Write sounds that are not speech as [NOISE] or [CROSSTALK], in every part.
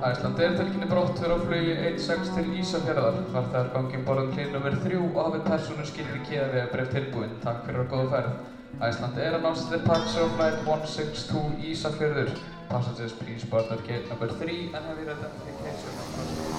Æslandi er tilkynni brottur á flugi 16 til Ísafjörðar. Farþegar gangin borðum hlýn nr. 3 og hafið persónu skilir í keiðavega breyf tilbúinn. Takk fyrir að góða ferð. Æslandi er announced departure of flight 162 Ísafjörður. Passengers please board at gate number 3 and have your identification number.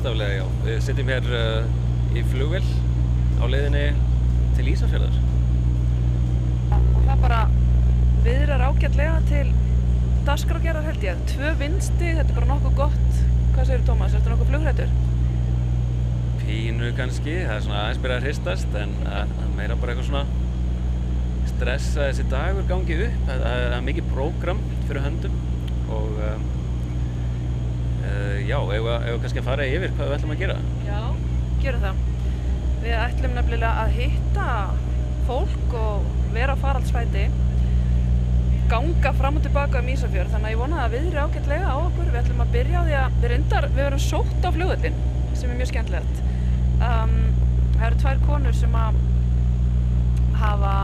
Bókstaflega, já. Við sitjum hér uh, í flugvill á leiðinni til Ísafjörðar. Og það bara viðrar ágætlega til dasgrágerðar held ég. Tvö vinsti, þetta er bara nokkuð gott. Hvað segir Tómas, er þetta nokkuð flugrættur? Pínu kannski, það er svona aðeins byrjað að hristast en uh, meira bara eitthvað svona stress að þessi dagur gangi upp. Það er mikið prógram fyrir höndum og uh, uh, já, ef við kannski að fara yfir hvað við ætlum að gera. Já, gerum það. Við ætlum nefnilega að hitta fólk og vera á faraldsfæti ganga fram og tilbaka um Ísafjörð þannig að ég vona að viðri ágætlega á okkur við ætlum að byrja á því að við reyndar við verum sótt á flugvöldin sem er mjög skemmtilegt um, það eru tvær konur sem að hafa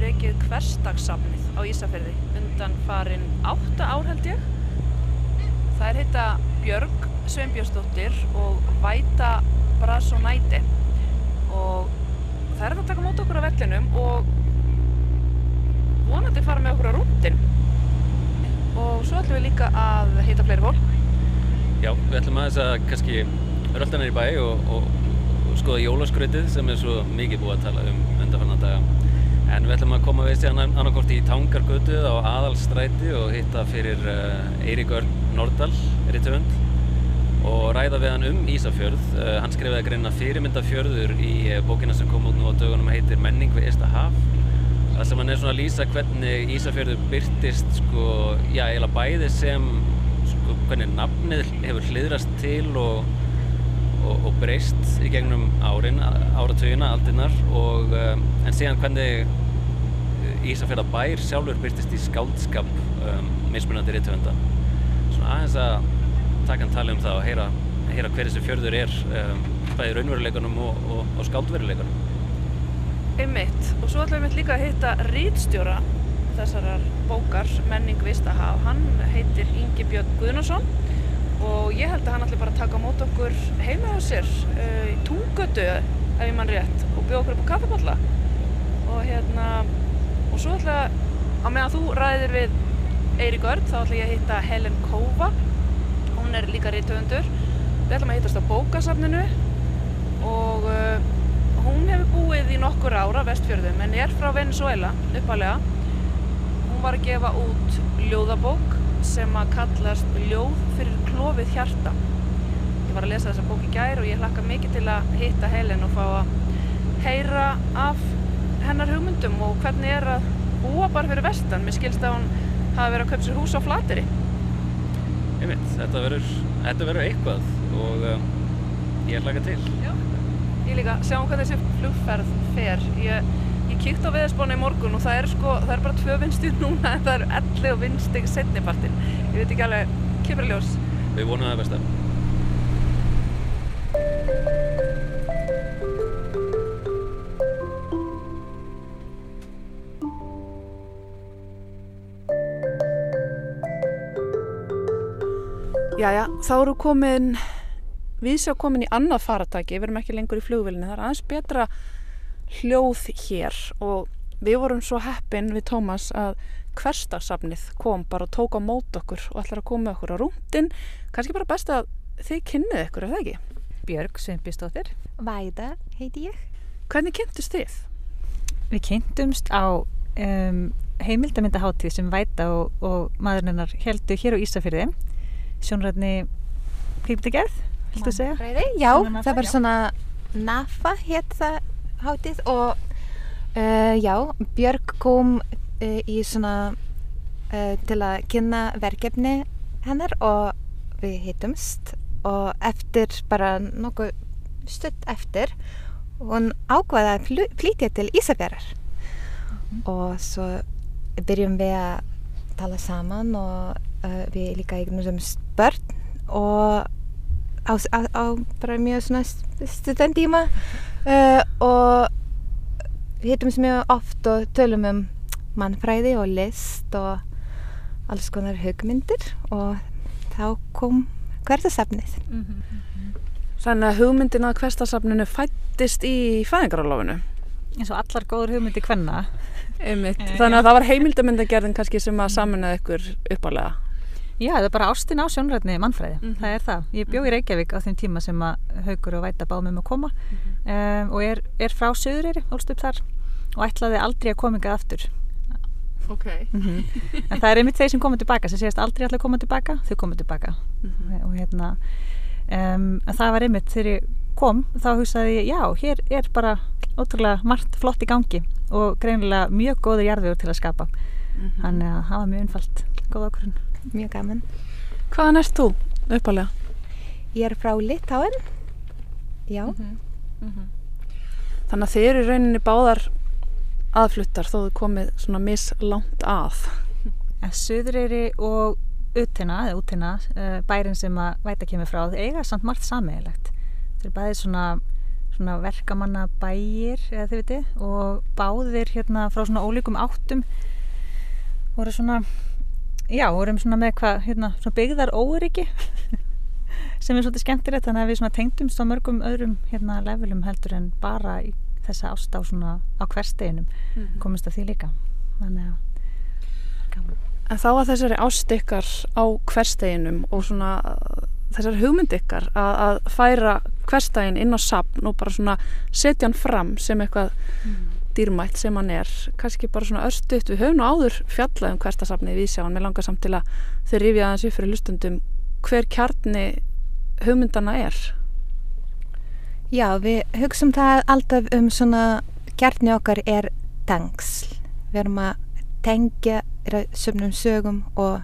reykið hverstagssafnið á Ísafjörði undan farin átta ár held ég það er heita Björg Sveinbjörnsdóttir og Væta Brasonæti og það er að taka mót okkur á vellinum og vonandi fara með okkur á rúndin og svo ætlum við líka að hitta fleiri fólk. Já, við ætlum aðeins að kannski rölda neyri bæ og, og, og skoða jólaskrautið sem er svo mikið búið að tala um undanfarnar daga. En við ætlum að koma við síðan annarkort í Tangargötu á Aðalstræti og hitta fyrir uh, Eirík Örn Nordal, rithöfund, og ræða við hann um Ísafjörð. Uh, hann skrifaði greina fyrirmyndafjörður í uh, bókina sem kom út nú á dögunum heitir Menning við Ísta haf. Það sem hann er svona að lýsa hvernig Ísafjörður byrtist sko, já, eiginlega bæði sem sko, hvernig nafnið hefur hliðrast til og, og, og breyst í gegnum árin, áratugina, aldinnar og um, en síðan hvernig Ísafjörða bær sjálfur byrtist í skáldskap um, mismunandi rithöfunda. Svona aðeins að taka hann tala um það og heyra, heyra hver þessi fjörður er um, bæði raunveruleikunum og, og, og skáldveruleikunum. einmitt. Og svo ætlum við líka að hitta rítstjóra þessarar bókar Menning Vistahaf. Hann heitir Ingi Björn Guðnason og ég held að hann ætli bara að taka mót okkur heima á sér uh, í Tungötu ef ég mann rétt og bjóða okkur upp á kaffepalla og hérna og svo ætla á meðan þú ræðir við Eirík Örn þá ætla ég að hitta Helen Kóva hún er líka rítöfundur við ætlum að hittast á bókasafninu og uh, hún hefur búið í nokkur ára vestfjörðum en er frá Venezuela uppalega hún var að gefa út ljóðabók sem að kallast Ljóð fyrir klófið hjarta. Ég var að lesa þessa bók í gær og ég hlakka mikið til að hitta Helen og fá að heyra af hennar hugmyndum og hvernig er að búa bara fyrir vestan. Mér skilst að hún hafi verið að köpa sér hús á flateri Einmitt, þetta verður, þetta verður eitthvað og um, ég hlaka til. Já. Ég líka, sjáum hvað þessi flugferð fer. Ég, ég kíkt á veðurspána í morgun og það er sko, það er bara tvö vinstig núna en það eru 11 vinstig setnipartin. Ég veit ekki alveg, kemur ljós. Við vonum það besta. Jæja, þá eru komin, við sjá komin í annað faratæki, við erum ekki lengur í flugvélinu, það er aðeins betra hljóð hér og við vorum svo heppin við Tómas að hverstagsafnið kom bara og tók á mót okkur og ætlar að koma okkur á rúndin, kannski bara best að þið kynnið ykkur, er það ekki? Björg Sveinbjörnsdóttir. Væda heiti ég. Hvernig kynntust þið? Við kynntumst á um, heimildamindaháttíð sem Væta og, og maðurinn hennar heldu hér á Ísafyrði. Sjónræðni kvikmyndagerð, viltu segja? Já, Svona það var já. svona NAFA hétt það hátið og uh, já, Björg kom uh, í svona uh, til að kynna verkefni hennar og við hittumst og eftir bara nokkuð stutt eftir hún ákvaða að flu- flytja til Ísafjörðar og svo byrjum við að tala saman og uh, við líka eignum börn og á, á, á bara mjög svona studentíma uh, og við hittum mjög oft og tölum um mannfræði og list og alls konar hugmyndir og þá kom hverðasafnið. Þannig að hugmyndin að hverstasafninu fættist í fæðingarálofinu. eins og allar góður hugmyndi kvenna Einmitt. Eh, Þannig að það var heimildamyndagerðin kannski sem að samanlega ykkur uppalega. Já, það er bara ástin á sjónrætni mannfræði, Mhm. það er það. Ég bjó í Reykjavík á þeim tíma sem að Haugur og Væta báðum um að koma um, og er, er frá Suðureyri, ólst upp þar og ætlaði aldrei að koma ykkar aftur. Ok. [LAUGHS] En það er einmitt þeir sem koma tilbaka, sem séast aldrei ætla að koma tilbaka, þau koma tilbaka. Mhm. Og hérna, um, það var einmitt þegar ég kom, þá hugsaði ég, já, hér er bara ótrúlega margt flott í gangi og greinilega mjög góður jarðvegur til að skapa. Mhm. Þannig að það var mjög einfalt, góð ákvörðun. Mjög gaman. Hvaðan ert þú uppalega? Ég er frá Litáin. Já. Þannig að þið eru rauninni báðar aðfluttar þó þið komið svona mislangt að. [LAUGHS] En Suðureyri og Utina, eða Utina, uh, bærin sem að væta kemur frá, þau eiga samt margt sammeðilegt. Þetta er bæði svona, svona verkamanna bæir, eða þið veitir, og báðir hérna frá svona ólíkum áttum voru svona, já, vorum svona með hvað, hérna, byggðar óryggi [LAUGHS] sem er svolítið skemmtilegt, þannig að við tengdumst á mörgum öðrum hérna levelum heldur en bara í þessa ást á á hversteginum, komist að því líka. Þannig að, gaman. En þá að þessari ást ykkar á hversteginum og svona þessari hugmynd ykkar að, að færa hverstegin inn á sapn og bara svona setja hann fram sem eitthvað dýrmætt sem hann er. Kannski bara svona örstuðt, við höfum nú áður fjallað um hverstasafnið við sjáum, mér langar samt til að þau rifja aðeins upp fyrir hlustundum hver kjarni hugmyndana er. Já, við hugsaum það alltaf um svona kjarni okkar er tengsl. Við erum að tengja sömnum sögum og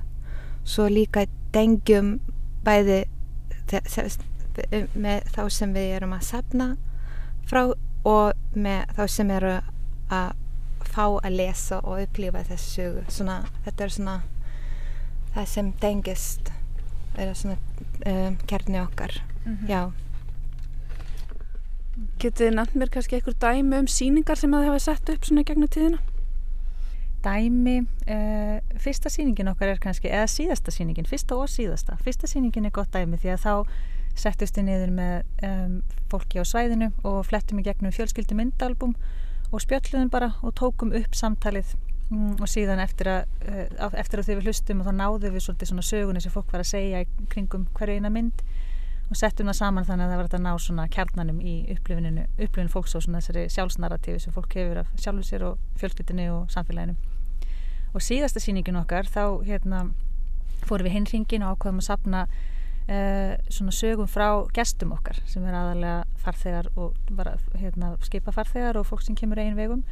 svo líka tengjum bæði með þá sem við erum að safna frá og með þá sem eru að fá að lesa og upplifa þessu sögu. Svona, þetta er svona það sem tengist er svona um, kjarni okkar. Já. Getið þið nefnt mér kannski einhver dæmi um síningar sem að þið hafa sett upp svona í gegnum tíðina? dæmi uh, fyrsta sýningin okkar er kannski eða síðasta sýningin, fyrsta og síðasta fyrsta sýningin er gott dæmi því að þá settust við niður með um, fólki á svæðinu og flettum í gegnum fjölskyldu myndalbum og spjöllum bara og tókum upp samtalið mm, og síðan eftir að, uh, eftir að þau við hlustum og þá náðum við svolítið svona sögunni sem fólk var að segja kringum hverju eina mynd og settum það saman þannig að það var að ná svona kjarnanum í upplifuninu, upplifun fólks og svona þessari sjálfsnarratífi sem fólk hefur af sjálfu sér og fjölskyldinu og samfélaginu. Og síðasta sýningin okkar þá hérna fórum við hinringin og ákvaðum að sapna uh, svona sögum frá gestum okkar sem er aðalega farþegar og bara hérna skipa farþegar og fólk sem kemur einn vegum.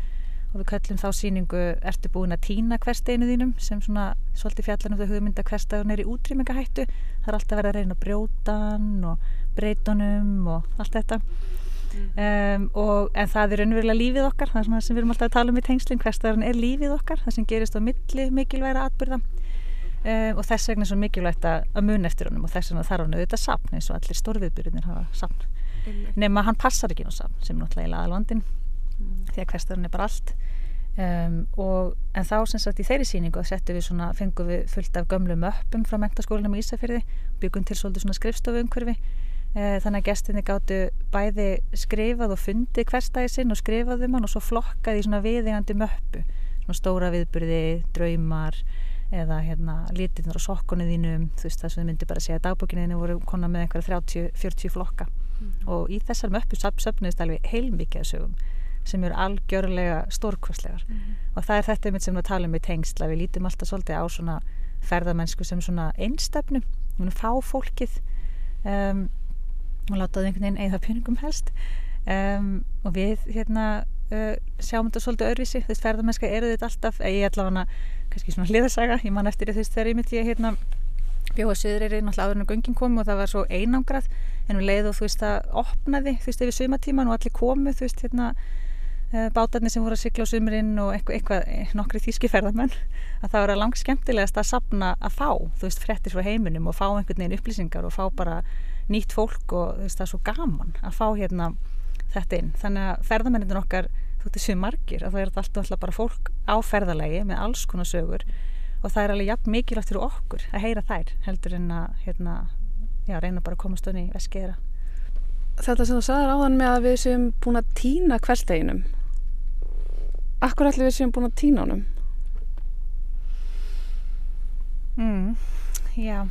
Og við köllum þá sýningu Ertu búin að týna hversteinu þínum? Sem svona svolítið fjallan um þau hugmynda hverstagun er í útrýmingahættu það er alltaf verið að reyna að brjóta hann og breytunum og allt þetta. Um, og, en það er raunverulega lífið okkar. Það er svona sem við erum alltaf að tala um í tengslinn hverstaðurinn er lífið okkar, það sem gerist á milli mikilvægra atbyrða um, og þess vegna er svo mikilvægt að, að mun eftir honum og þess vegna þarf hann auðvitað sapn eins og allir stórviðbyrðinir hafa sapn nema hann passar ekki ná sapn sem er náttúrulega í laðalvandin því að hverstaðurinn er bara allt. Um, og, en þá sem sagt í þeirri sýningu settum við svona, fengum við fullt af gömlu möppum frá mentaskólanum í Ísafyrði byggum til svolítið svona skrifstofu umhverfi Eh, þannig að gestinni gáttu bæði skrifað og fundið hverstæði sinn og skrifað um hann og svo flokkað í svona viðegandi möppu. Svona stóra viðburði, draumar eða hérna lítirnar á sokkunni þínum þú veist það sem þið myndi bara segja að dagbókinni þínu voru konar með einhverja 30-40 flokka. Og í þessar möppu söpnuðist alveg heilmikið að sögum sem eru algjörlega stórkvæslegar og það er þetta einmitt sem við talum í tengsla við lítum alltaf svolítið á svona ferðamennsku sem svona einstefnu fá fólkið um, og láta það einhvern veginn eigða peningum helst. Um, og við hérna uh, sjáum þetta svolítið öðruvísi. Þú veist ferðarmennska eru þetta alltaf eða ég ætla hana kannski svona hliðarsaga. Ég man eftir veist þegar ég mitt ég hérna bjóða söðriri náttúrulega áður en göngin komi og það var svo einangrað. En um leið og þú veist það opnaði þú veist yfir sumatíman og allir komu þú veist hérna uh, bátarnir sem voru að sykla á sumurinn og eitthvað, eitthvað nokkri þýski ferðarmenn að það var langt skemmtilegast að sapna að fá þú veist frettir frá heiminum og fá einhvern veginn upplýsingar og fá bara nýtt fólk og þú veist það er svo gaman að fá hérna þetta inn. Þannig að ferðarmennin okkar veist þessu margir að það er alltaf alltaf bara fólk á ferðarlegi með alls konar sögur og það er alveg jafn mikilvægt fyrir okkur að heyra þær heldur en að hérna, já, reyna bara að komast unni í veskiðra Þetta sem þú sagðar áðan með að við séum búin að týna hversteginum. Akkur allir við séum búin að týna honum? mm, Já,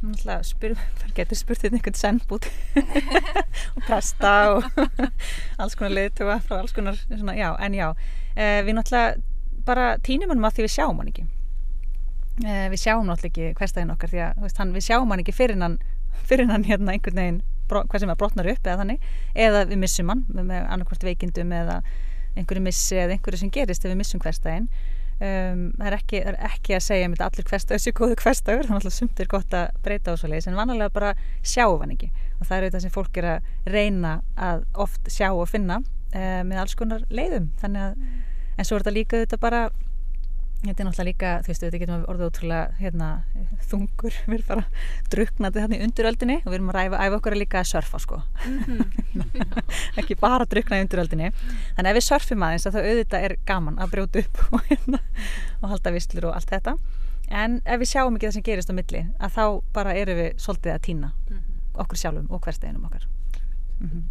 það getur spurt þetta einhvern sennbút [LAUGHS] og presta og [LAUGHS] alls konar leiðtuga frá alls konar, svona, já, en já. Eh, við náttúrulega bara týnum hann að því við sjáum hann ekki. Eh, við sjáum náttúrulega ekki hverstæðin okkar því að veist, hann, við sjáum hann ekki fyrir hann fyrir hann hérna einhvern veginn hvað sem að brotnar upp eða þannig. Eða við missum hann með annarkvært veikindum eða einhverju missi eða einhverju sem gerist ef við missum hverstæðin um, það, er ekki, er ekki að segja að allir hverstæður séu góðu hverstæður þannig að sumt er gott að breyta á svo leiðis en vanalega bara sjáum hann ekki. Og það er auðvitað sem fólk er að reyna að oft sjá og finna uh, með alls konar leiðum. Að en svo er þetta líka auðvitað bara þetta er náttúrulega líka, þú veist, þetta getur orðið ótrúlega hérna, þungur við erum bara druknandi þarna í unduröldinni og við erum að ræfa, æfa okkur að líka að surfa sko mm -hmm. [LAUGHS] ekki bara drukna í unduröldinni þannig að ef við surfum aðeins að það auðvitað er gaman að brjóta upp og, hérna, og halda visslur og allt þetta en ef við sjáum ekki það sem gerist á milli að þá bara erum við svolítið að týna mm -hmm. okkur sjálfum og hversteginum okkar mm -hmm.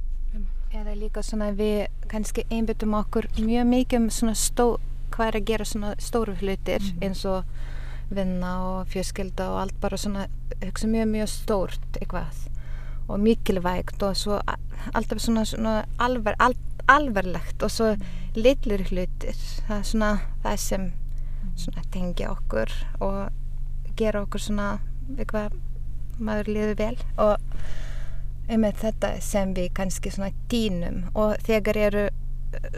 Eða líka svona við kannski einbyttum okkur mjög mikið um svona stó hvað er að gera svona stóru hlutir mm. eins og vinna og fjölskylda og allt bara svona hugsa mjög mjög stórt eitthvað og mikilvægt og svo alltaf svona, svona alver, al, alverlegt og svo litlir hlutir. Það er svona það sem svona tengja okkur og gera okkur svona eitthvað maður liður vel. Og einmitt þetta sem við kannski svona dýnum og þegar eru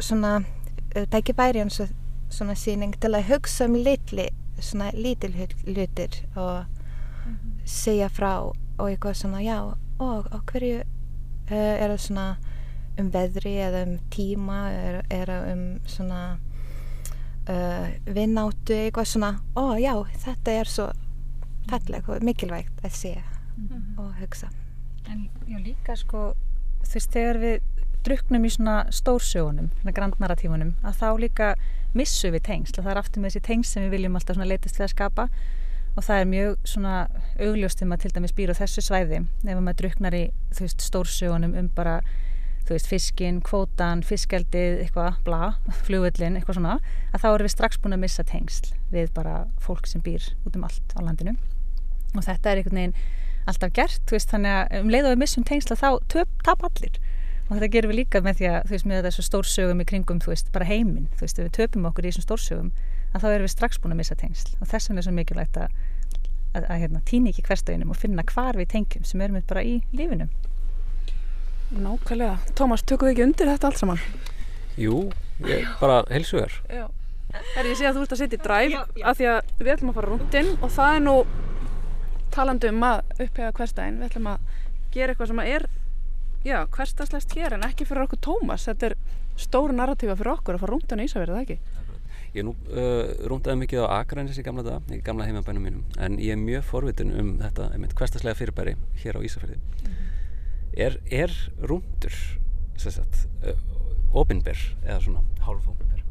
svona tækifæri eins og svona síning til að hugsa um litli svona lítil hlutir og mm -hmm. segja frá og eitthvað svona já og, og hverju uh, er það svona um veðri eða um tíma er, er um svona uh, vinnáttu eitthvað svona ó já þetta er svo falleg og mikilvægt að segja mm -hmm. og hugsa En já líka sko þú veist þegar við druknum í svona stórsögunum, svona grandnaratífunum að þá líka missu við tengsl og það er aftur með þessi tengsl sem við viljum alltaf leitast til að skapa. Og það er mjög svona augljóst þegar maður til dæmis býr á þessu svæði ef maður druknar í veist stórsögunum um bara veist fiskin, kvótan, fiskeldið eitthvað, bla, flugvöllin, eitthvað svona að þá erum við strax búin að missa tengsl við bara fólk sem býr út um allt á landinu. Og þetta er einhvern veginn alltaf gert, veist, þannig að um leið og við missum tengsla þá tap allir og þetta gerum við líka með því að þú veist með þessu stórsögum í kringum þú veist bara heiminn þú veist ef við töpum okkur í þessum stórsögum að þá erum við strax búin að missa tengsl. Og þess vegna er svo mikilvægt að, að, að hérna, týna ekki hverstöginum og finna hvar við tengjum sem erum við bara í lífinu. Nákvæmlega. Tómas, tökum við ekki undir þetta allt saman? Jú, ég, bara helsuður Herri, ég sé að þú ert að setja í dræf af því að við ætlum að fara rúndinn og það er nú talandu um að upphega hverstægin við ætlum að gera eitthvað sem er já, hverstastlegt hér en ekki fyrir okkur Tómas. Þetta er stóru narratífa fyrir okkur að fara rúndan í Ísafjörði, það ekki? Ég nú uh, rúndaði mikið á Akranis í gamla daga, í gamla heimabænum mínum en ég er mjög forvitin um þetta hverstaslega fyrirbæri hér á Ísafjörði mm er, er rúndur uh, opinber eða svona hálf opinber?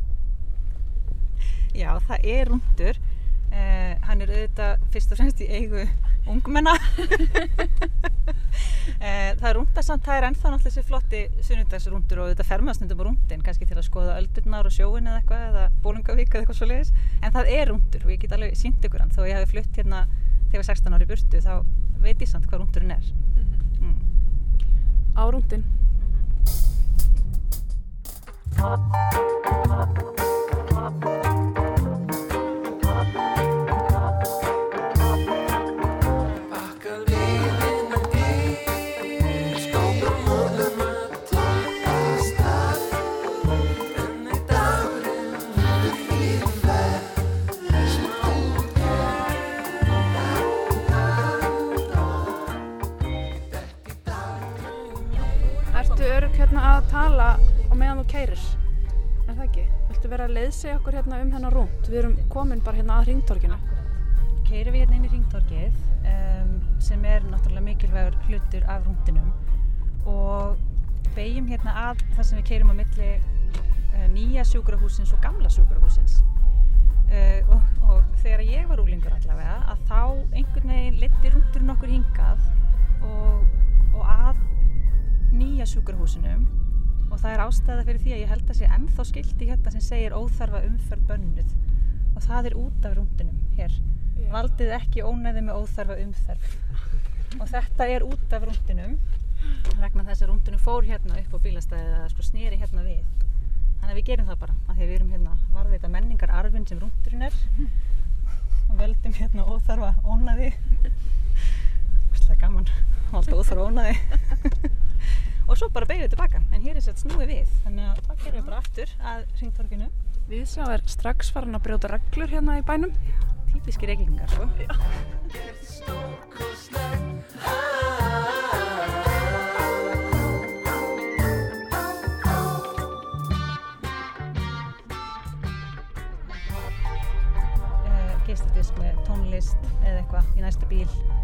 Já, það er rúndur uh, hann er auðvitað fyrst og fremst í eigu ungmenna [LAUGHS] eh, það er rúndasamt, það er ennþá náttúrulega þessi flotti sunnundagsrúndur og þetta fermaðsnundum á rúndin kannski til að skoða öldurnar og sjóin eða eitthvað eða bólungavík eða eitthvað svo leiðis en það er rúndur og ég get alveg sínt ykkur hann þó ég hafi flutt hérna þegar ég var 16 ári burtu þá veit ég samt hvað rúndurinn er mm. Mm. Á rúndin mm. tala á meðan þú kærir er það ekki? Viltu vera að leiðsegja okkur hérna um hennar rúnt? Við erum komin bara hérna að ringtorkinu Keirum við hérna inn í ringtorkið um, sem er náttúrulega mikilvægur hlutur af rúntinum og beigjum hérna að það sem við keirum á milli uh, nýja sjúkrahúsins og gamla sjúkrahúsins uh, og, og þegar ég var úlingur allavega að þá einhvern veginn leti rúnturinn okkur hingað og, og að nýja sjúkrahúsinum og það er ástæða fyrir því að ég held að sé ennþá skilti hérna sem segir óþarfa umferð bönnuð og það er út af rúndinum hér. Valdið ekki ónæði með óþarfa umferð og þetta er út af rúndinum vegna þess að rúndinu fór hérna upp á bílastæðið eða sko snýri hérna við. Þannig að við gerum það bara, af því að við erum hérna varðveita menningar arfinn sem rúndurinn er og völdum hérna óþarfa ónæði. Óþarfa ónæði. Og svo bara beigum við tilbaka, en hér er sett snúið við, þannig að það gerum við bara aftur að ringtorkinu. Við sá er strax farin að brjóta reglur hérna í bænum. Típiski reykingar, sko. uh, geisladisk með tónlist eða eitthvað í næsta bíl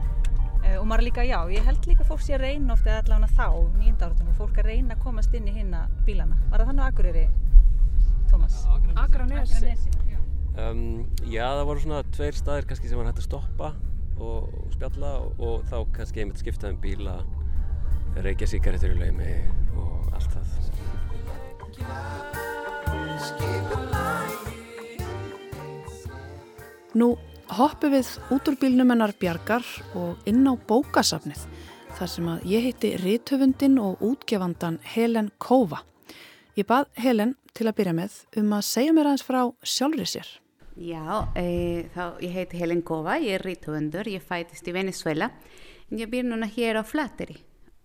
og maður líka, já, ég held líka fólk sé að reyna oft eða allavega þá, nýjönda áratunum fólk að reyna að komast inn í hinna bílana var það þannig á Akureyri, Tómas? Já Um, já, það voru svona tveir staðir kannski sem var hægt að stoppa og, og spjalla og, og þá kannski einmitt skipta um bíla, reykja síkaretur í laumi og allt það. Nú hoppum við út úr bílnum hennar Bjargar og inn á bókasafnið þar sem að ég heiti Rithöfundin og útgefandan Helen Kóva. Ég bað Helen til að byrja með um að segja mér aðeins frá sjálfri sér. Já, e, þá, ég heiti Helen Kova, ég er rítuvendur, ég fætist í Venezuela en ég býr núna hér á Flatteri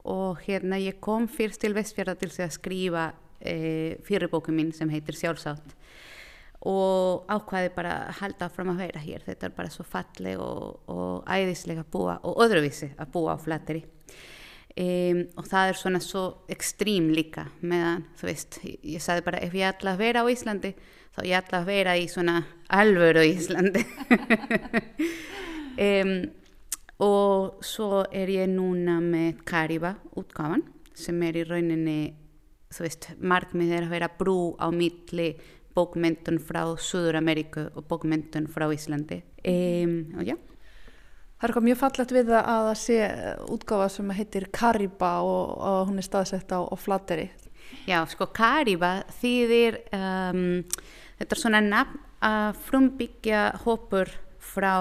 og hérna ég kom fyrst til Vestfjörða til að skrifa e, fyrirbóku mín sem heitir Sjálfsátt og ákvaði bara að halda fram að vera hér, þetta er bara svo falleg og, og æðislega að búa og öðruvísi að búa á Flatteri Um, og það er svona svo ekstrím líka meðan, þú veist, ég, sagði bara ef ég ætla að vera á Íslandi þá ég ætla að vera í svona alvöru Íslandi. [LAUGHS] Um, og svo er ég núna með Kariba útgáfan sem er í rauninni þú veist, markmið er að vera brú á milli bókmyndun frá Suður Ameríku og bókmyndun frá Íslandi. Um, og já. Það er eitthvað mjög fallegt við að það sé útgáfa sem heitir Kariba og, og hún er staðsett á, á Flateri. Já, sko Kariba þýðir, um, þetta er svona nafn að frumbyggja hópur frá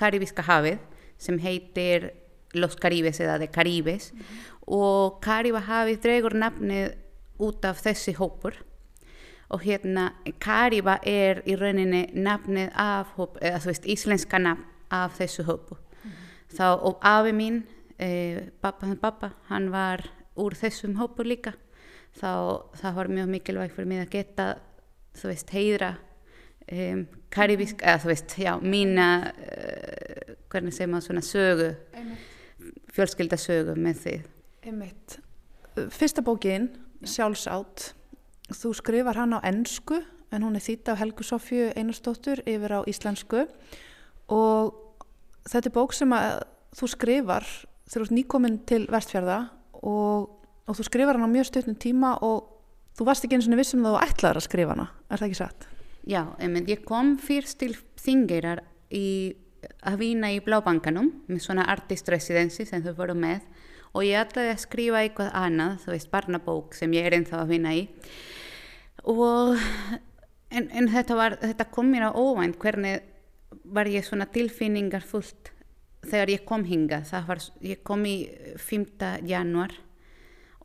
Karibíska hafið sem heitir Los Caribes eða The Caribes. Og Kariba hafið dregur nafnið út af þessi hópur og hérna Kariba er í rauninni nafnið af hóp, eða þú veist íslenska nafn af þessu hópu þá og afi mín e, pappa, pappa, hann var úr þessum hópu líka. Þá það var mjög mikilvægt fyrir mig að geta þú veist heiðra um, karibísk, eða þú veist já, mína uh, hvernig segir maður svona sögu fjölskyldasögu með þið Einmitt. Fyrsta bókin, Sjálfsátt, þú skrifar hann á ennsku en hún er þýtt af Helgu Sofju Einarstóttur yfir á íslensku. Og þetta er bók sem að þú skrifar þegar þú ert nýkominn til vestfjörða og, og þú skrifar hann á mjög stötnum tíma og þú varst ekki eins og vissum það þú ætlaður að skrifa hana, er það ekki satt? Já, einmitt, ég kom fyrst til Þingeirar í að vinna í Blábankanum með svona artist residency sem þau voru með og ég ætlaði að skrifa eitthvað annað, þú veist, barnabók sem ég er ennþá að vinna í og en, en þetta, var, þetta kom mér á óvænt hvernig var ég svona tilfinningar fullt þegar ég kom hinga það var, ég kom í 5. januar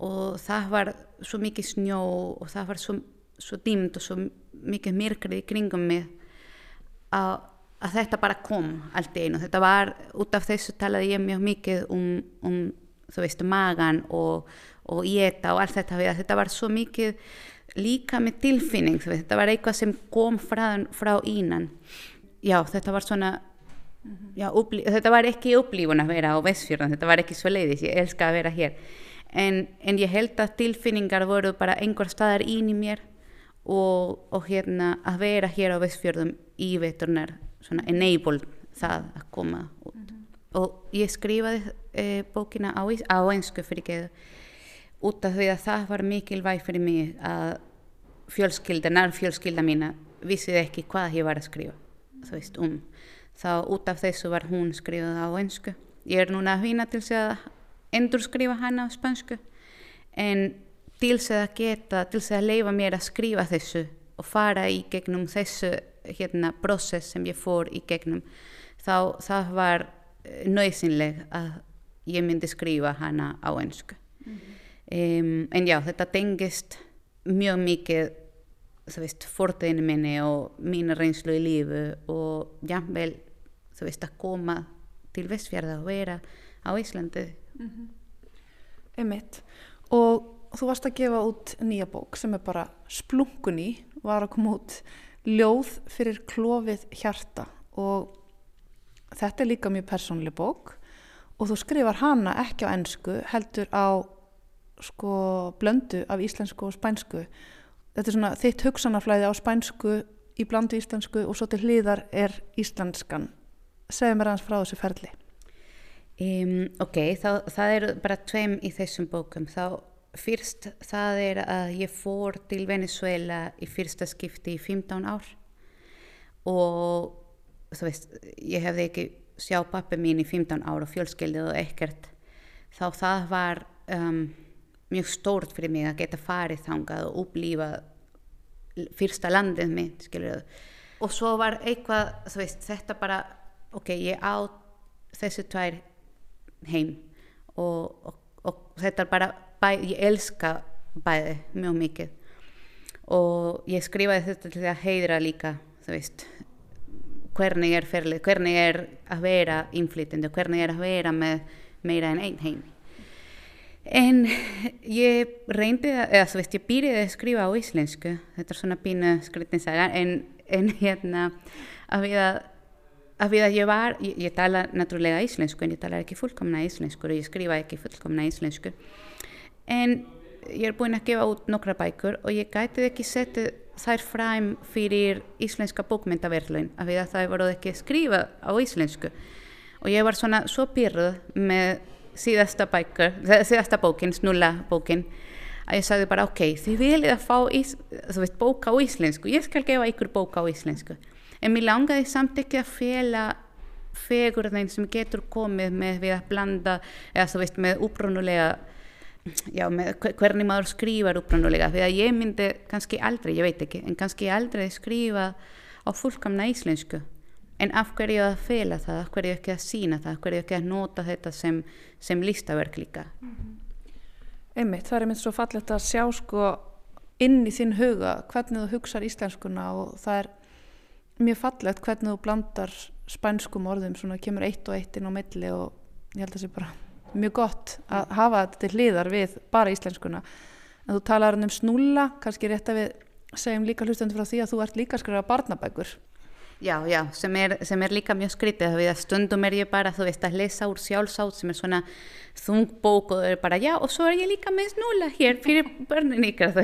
og það var svo mikið snjó og það var svo, svo dýmt og svo mikið myrkrið í kringum mig að, að þetta bara kom allt einu, þetta var út af þessu talaði ég mjög mikið um, um þú veist, magan og, og éta og allt þetta, þetta var svo mikið líka með tilfinning, veist, þetta var eitthvað sem kom frá, frá ínan. Já, þetta var svona já, þetta var ekki upplífun að vera á Vestfjörðan, þetta var ekki svo leiðis ég elska að vera hér. En, en ég held að tilfinningar voru bara einhver staðar ín í mér og, og hérna að vera hér á Vestfjörðum í veturnar svona enable það að koma og ég skrifaði e, bókina á, á einsku fyrir geðu út af því að það var mikilvæg fyrir mig að fjölskylda, nær fjölskylda mína vissið ekki hvað ég var að skrifa þú veist um. Þá út af þessu var hún skrifað á einsku ég er núna að hvina til þess að endur skrifa hana á spansku en til þess að geta til þess að leifa mér að skrifa þessu og fara í gegnum þessu hérna process sem ég fór í gegnum þá það var nöðsynleg að ég myndi skrifa hana á einsku um, en já þetta tengist mjög mikið forteginu minni og mína reynslu í lífu og jafnvel, þú veist, að koma til Vestfjörða og vera á Íslandi. Einmitt. Og þú varst að gefa út nýja bók sem er bara splunkunni, var að koma út ljóð fyrir klófið hjarta og þetta er líka mjög persónleg bók og þú skrifar hana ekki á ennsku, heldur á sko blöndu af íslensku og spænsku. Þetta er svona þitt hugsanaflæði á spænsku í blandu íslensku og svo til hlýðar er íslenskan. Segðu mér aðeins frá þessu ferli. Um, ok, þá, það eru bara tveim í þessum bókum. Þá fyrst það er að ég fór til Venezuela í fyrsta skipti í 15 ár og þú veist, ég hefði ekki sjá pappi mín í 15 ár og fjölskeldið og ekkert. Þá það var um, mjög stórt fyrir mig að geta farið þangað og upplýfa fyrsta landið mitt, skilur Og svo var eitthvað, þú veist, þetta bara, ok, ég á þessi tvær heim og, og, og þetta er bara, bæ, ég elska bæði mjög mikið og ég skrifaði þetta til að heiðra líka, þú veist, hvernig er ferlið, hvernig er að vera innflytjandi, hvernig er að vera með meira en einn heim. En ég reyndi að, eða þú veist, ég byrjaði að skrifa á íslensku, þetta er svona pínu skritinsaga, en, en hérna, að við að, að við að ég var, ég, ég tala náttúrulega íslensku, en ég tala ekki fullkomna íslensku og ég skrifa ekki fullkomna íslensku. En ég er búin að gefa út nokkra bækur og ég gæti ekki setja þær fram fyrir íslenska bókmyndaverðlun, af því að það voru ekki skrifa á íslensku. Og ég var svona svo pyrruð með síðasta bækur, síðasta bókin, snulla bókin að ég sagði bara ok, þið viljið að fá ís, veist, bóka á íslensku, ég skal gefa ykkur bóka á íslensku en mér langaði samt ekki að fela fegurðin sem getur komið með við að blanda eða þú veist með upprunulega já, með hvernig maður skrifar upprunulega því að ég myndi kannski aldrei, ég veit ekki en kannski aldrei skrifa á fullkamna íslensku. En af hverju að fela það, af hverju ekki að sína það, af hverju ekki að nota þetta sem, sem listaverk líka. Einmitt, það er einmitt svo fallegt að sjá sko inn í þinn huga hvernig þú hugsar íslenskuna og það er mjög fallegt hvernig þú blandar spænskum orðum, svona kemur eitt og eitt inn á milli og ég held að það sé bara mjög gott að hafa þetta til hliðar við bara íslenskuna. En þú talar um snúla, kannski rétt að við segjum líka hlustendur frá því að þú ert líka að skrifa barnabækur. Já, já, sem er, sem er líka mjög skrítið því að stundum er ég bara, þú veist, að lesa úr sjálfsátt sem er svona þungbók og það er bara, já, og svo er ég líka með snúla hér fyrir börnin ykkar,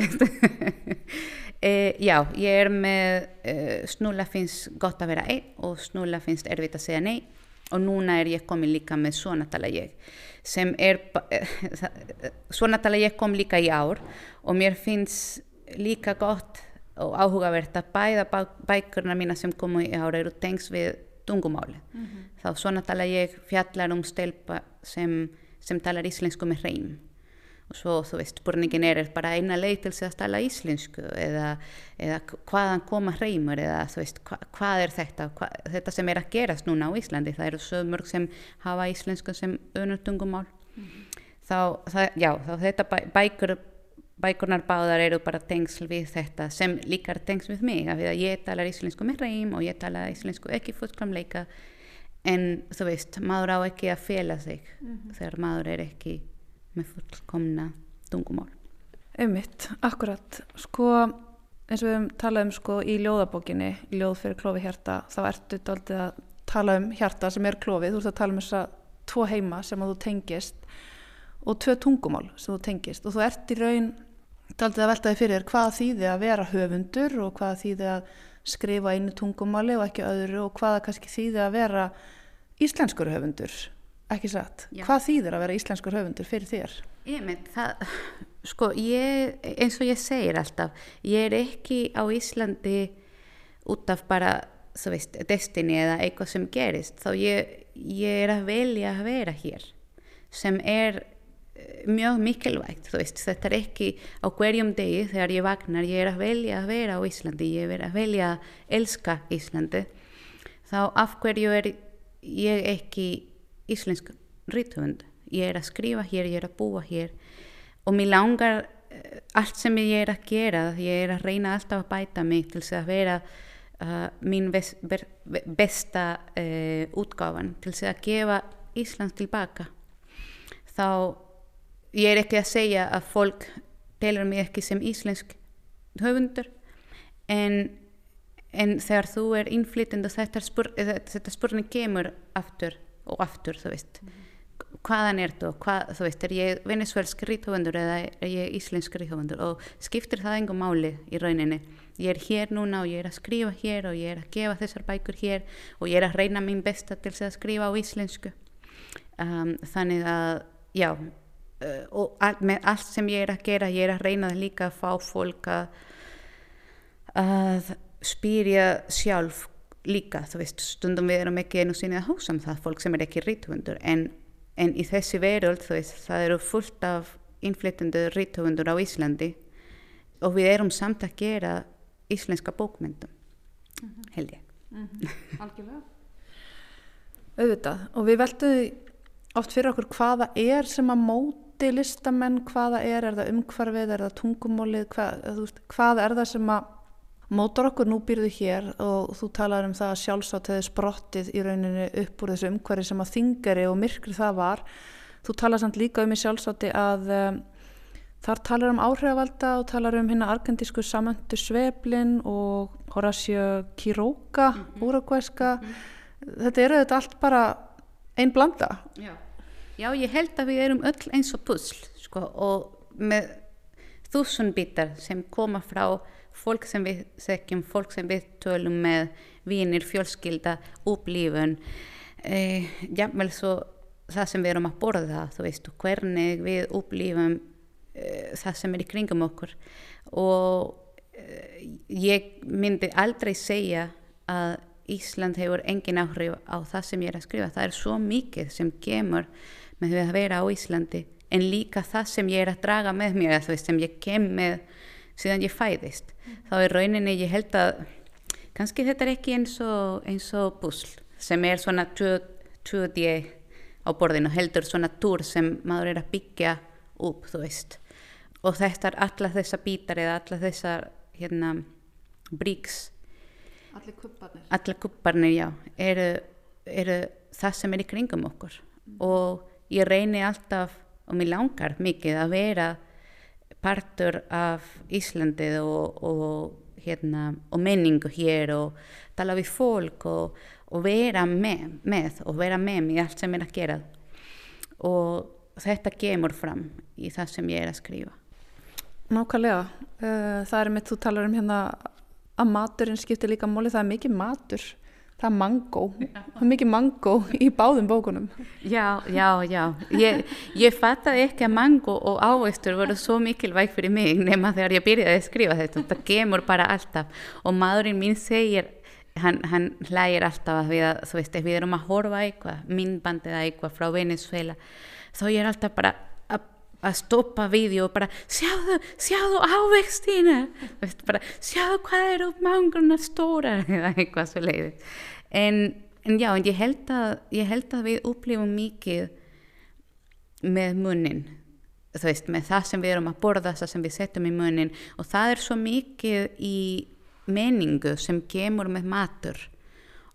[LAUGHS] e, já, ég er með, e, snúla finnst gott að vera einn og snúla finnst erfitt að segja nei og núna er ég komin líka með svona tala ég sem er, [LAUGHS] svona tala ég kom líka í ár og mér finnst líka gott og áhugavert að bæða bækurna mína sem komu í ára eru tengs við tungumáli. Mm -hmm. Þá svona tala ég fjallar um stelpa sem, sem talar íslensku með hreim. Og svo, þú veist, spurningin er, er bara eina leið til þess að tala íslensku eða, eða hvaðan koma hreimur eða þú veist, hva, hvað er þetta, hva, þetta sem er að gerast núna á Íslandi. Það eru sögmörg sem hafa íslensku sem önutungumál. Mm -hmm. Þá, það, já, þá þetta bæ, bækur bækurnar báðar eru bara tengsl við þetta sem líkar tengsl við mig af því að ég talar íslensku með reym og ég talar íslensku ekki fullkomleika en þú veist, maður á ekki að fela sig mm -hmm. þegar maður er ekki með fullkomna tungumál. Ummitt, akkurat. Sko, eins og við höfum talað um sko í ljóðabókinni, ljóð fyrir klofi hjarta þá ertu doldið að tala um hjarta sem er klofið, þú ert að tala um þess að tvo heima sem að þú tengist og tvö tungumál sem þú tengist. Og þú ert í raun daldið að veltaði fyrir þér hvaða þýði að vera höfundur og hvaða þýði að skrifa einu tungumáli og ekki öðru og hvaða kannski þýði að vera íslenskur höfundur, ekki satt. Já. Hvað þýðir að vera íslenskur höfundur fyrir þér? Ég mynd, það, [LAUGHS] sko, ég, eins og ég segir alltaf, ég er ekki á Íslandi út af bara, þú veist, destiny eða eitthvað sem gerist, þá ég, ég er að velja að vera hér, sem er eh, mjög mikilvægt, þú veist, þetta er ekki á hverjum degi þegar ég vagnar, ég er að velja að vera á Íslandi, ég er að velja að elska Íslandi, þá af hverju er ég ekki íslensk rithöfund, ég er að skrifa hér, ég er að búa hér og mér langar eh, allt sem ég er að gera, ég er að reyna alltaf að bæta mig til þess að vera uh, mín ves, ber, besta uh, útgáfan, til þess að gefa Ísland tilbaka. Þá ég er ekki að segja að fólk telur mig ekki sem íslensk höfundur, en, en þegar þú er innflytjandi og þetta spurning kemur aftur og aftur, þú veist, hvaðan er þú, hvað, þú veist, er ég venezuelsk ríthöfundur eða er ég íslensk ríthöfundur og skiptir það engum máli í rauninni. Ég er hér núna og ég er að skrifa hér og ég er að gefa þessar bækur hér og ég er að reyna mín besta til þess að skrifa á íslensku. Um, þannig að, já, uh, og all, með allt sem ég er að gera, ég er að reyna líka að fá fólk að, að spyrja sjálf líka, þú veist, stundum við erum ekki einu sinni að hugsa um það, fólk sem er ekki ríthöfundur, en en í þessi veröld þú veist það eru fullt af innflytjandi rítöfundur á Íslandi og við erum samt að gera íslenska bókmyndum held ég. Algjörlega. [LAUGHS] Auðvitað og við veltum oft fyrir okkur hvaða er sem að móti listamenn, hvaða er, er það umhverfið, er það tungumólið, hvað, veist, hvað er það sem að mótar okkur, nú býrðu hér og þú talar um það að sjálfsagt hefði sprottið í rauninni upp úr þessu umhverfi sem að þingari og myrkri það var. Þú talar samt líka um í sjálfsagti að um, þar talar um áhrifavalda og talar um hérna argendísku samöndu Sveblin og Horacio Quiroga, mm -hmm. úragvæska. Mm -hmm. Þetta eru þetta allt bara einn blanda. Já. Já, ég held að við erum öll eins og pussl sko, og með þúsund bitar sem koma frá fólk sem við þekkjum, fólk sem við tölum með, vinir, fjölskylda, upplifun, eh, jável svo það sem við erum að borða, þú veist, hvernig við upplifum eh, það sem er í kringum okkur og eh, ég myndi aldrei segja að Ísland hefur engin áhrif á það sem ég er að skrifa, það er svo mikið sem kemur með því að vera á Íslandi en líka það sem ég er að draga með mér, veist, sem ég kem með síðan ég fæðist. Þá er rauninni ég held að kannski þetta er ekki eins og, eins og busl sem er svona 2D á borðinu heldur svona túr sem maður er að byggja upp þú veist. Og þetta er alla þessa bítar eða alla þessar hérna bríks Allir kupparnir Allir kupparnir, já eru, eru það sem er í kringum okkur. Mm. og ég reyni alltaf og mér langar mikið að vera partur af Íslandið og, og, hérna, og menningu hér og tala við fólk og, og vera með, með og vera með í allt sem er að gera. Og þetta kemur fram í það sem ég er að skrifa. Nákvæmlega, uh, það er með þú talar um hérna að maturinn skiptir líka móli, það er mikið matur það er mango, það er mikið mango í báðum bókunum. Já, já, já, ég, ég fattaði ekki að mango og áveistur voru svo mikilvæg fyrir mig nema þegar ég byrjaði að skrifa þetta, þetta gemur bara alltaf. Og maðurinn mín segir hann, hann hlægir alltaf að við, veist, við erum að horfa eitthvað, minnbandið eitthvað frá Venezuela, þá ég er alltaf bara að stoppa vídeo bara sjáðu, sjáðu ávextina? Bara sjáðu hvað eru mangurna stóra [LAUGHS] eða eitthvað svo leiði en, en já, en ég held að ég held að við upplifum mikið með munnin þú veist, með það sem við erum að borða það sem við setjum í munnin og það er svo mikið í meningu sem kemur með matur.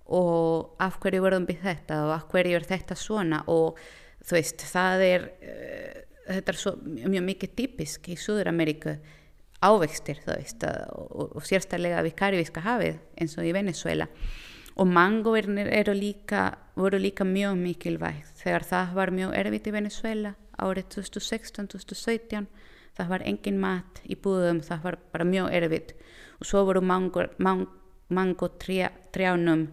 Og af hverju verðum við þetta og af hverju er þetta svona? Og þú veist, það er uh, þetta er svo mjög mikið typisk í Suður-Ameríku ávextir veist, og, og sérstæðlega við Karibíska hafið eins og í Venezuela og mangoverðinir eru líka voru líka mjög mikilvægt þegar það var mjög erfitt í Venezuela árið 2016-2017 það var engin mat í búðum, það var bara mjög erfitt. Og svo voru mango, mang, mango trjá, trjánum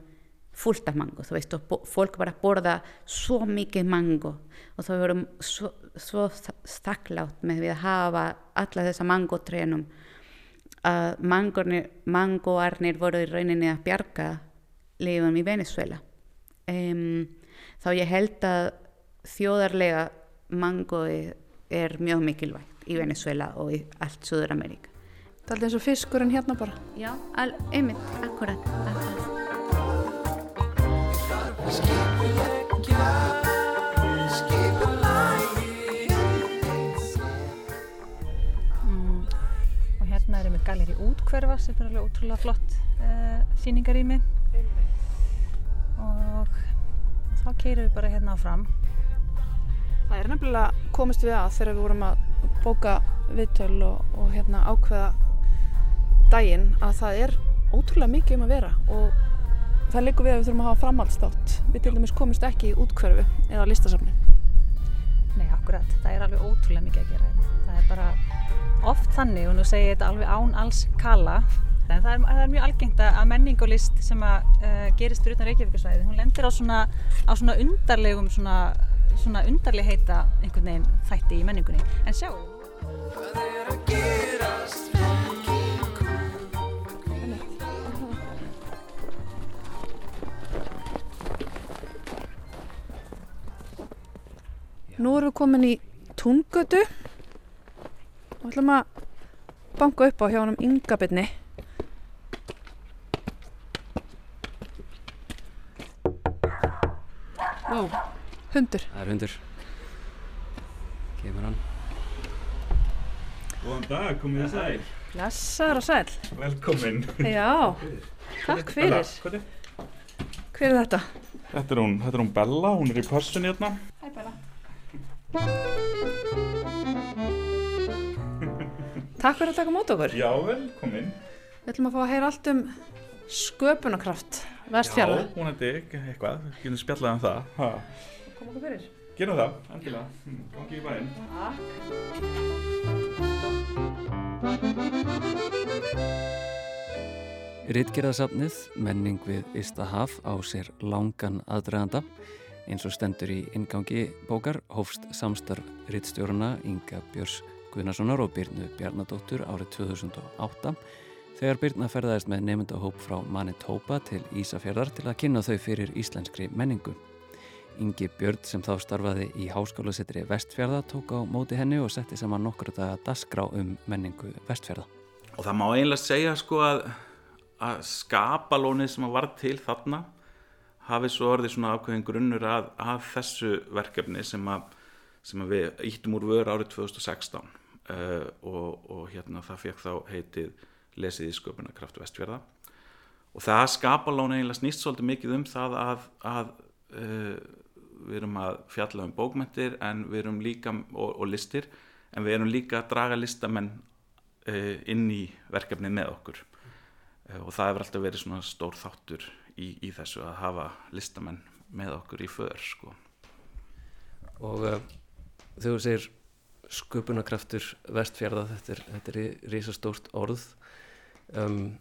fullt af mango, þú veist, og fólk bara borða svo mikið mango og það voru svo, svo staklátt með við að hafa alla þessa mango trjánum að mangornir, mangoarnir voru í rauninni að bjarga lífum í Venezuela um, þá ég held að þjóðarlega mangoi er mjög mikilvægt í Venezuela og í allt Suður Ameríka. Það er alltaf eins og fiskurinn hérna bara. Já, al, einmitt, akkurat, akkurat. Galeri útkverfa sem er alveg ótrúlega flott uh, síningarými og þá keirum við bara hérna áfram Það er nefnilega komist við að þegar við vorum að bóka viðtöl og, og hérna ákveða daginn að það er ótrúlega mikið um að vera og það liggur við að við þurfum að hafa framhaldstátt. Við til dæmis komist ekki í útkverfu eða listasafni. Nei, akkurat, það er alveg ótrúlega mikið að gera hérna. Það er bara oft þannig og nú segi ég þetta alveg án alls kala en það er, það er mjög algengt að menning og list sem að uh, gerist fyrir utan Reykjavíkusvæði hún lendir á svona, á svona undarlegum svona, svona undarleg heita einhvern veginn þætti í menningunni. En sjáu Nú erum við komin í Tungötu og ætlum að banka upp á hjá honum Ingabirni. Wow, hundur. Það er hundur. Kemur hann. Góðan dag, komið þið sæl. Blessaður og sæl. Velkomin. Já, takk fyrir. Hvað er? Hver er þetta? Þetta er hún, þetta er hún Bella, hún er í pössun hérna. Takk fyrir að taka mót okkur. Já, velkomin. Við ætlum að fá að heyra allt um sköpunarkraft vestfjörða. Já, hún er dig, eitthvað, við getum spjallað um það. Ha. Kom okkur fyrir. Gerum það, endilega. Hm, Gangi í bæinn. Ritgerðasafnið, menning við Istahaf á sér langan aðdraganda. Eins og stendur í ingangi bókar hófst samstarf rittstjóruna Inga Björns Guðnarssonar og Byrnu Bjarnadóttur árið 2008 þegar Byrna ferðaðist með nefndahóp frá Manitoba til Ísafjörðar til að kynna þau fyrir íslenskri menningu. Ingi Björn sem þá starfaði í háskólasettri Vestfjörða tók á móti henni og setti saman nokkur daga dasgrá um menningu Vestfjörða. Og það má eiginlega segja sko að, að skapalónið sem var til þarna hafi svo orðið svona ákveðin grunnur að, að þessu verkefni sem að, sem að við íttum úr vör árið 2016 uh, og, og hérna það fekk þá heitið lesið í sköpunarkraft vestfjörða og það skapalóni eiginlega snýst svolítið mikið um það að, að uh, við erum að fjalla um bókmentir en við erum líka og, og listir en við erum líka að draga listamenn uh, inn í verkefni með okkur. Uh, og það hefur alltaf verið svona stór þáttur í, í þessu að hafa listamenn með okkur í för sko. Og uh, þegar þú segir sköpunarkraftur vestfjörða, þetta er, þetta er risastórt orð. Um,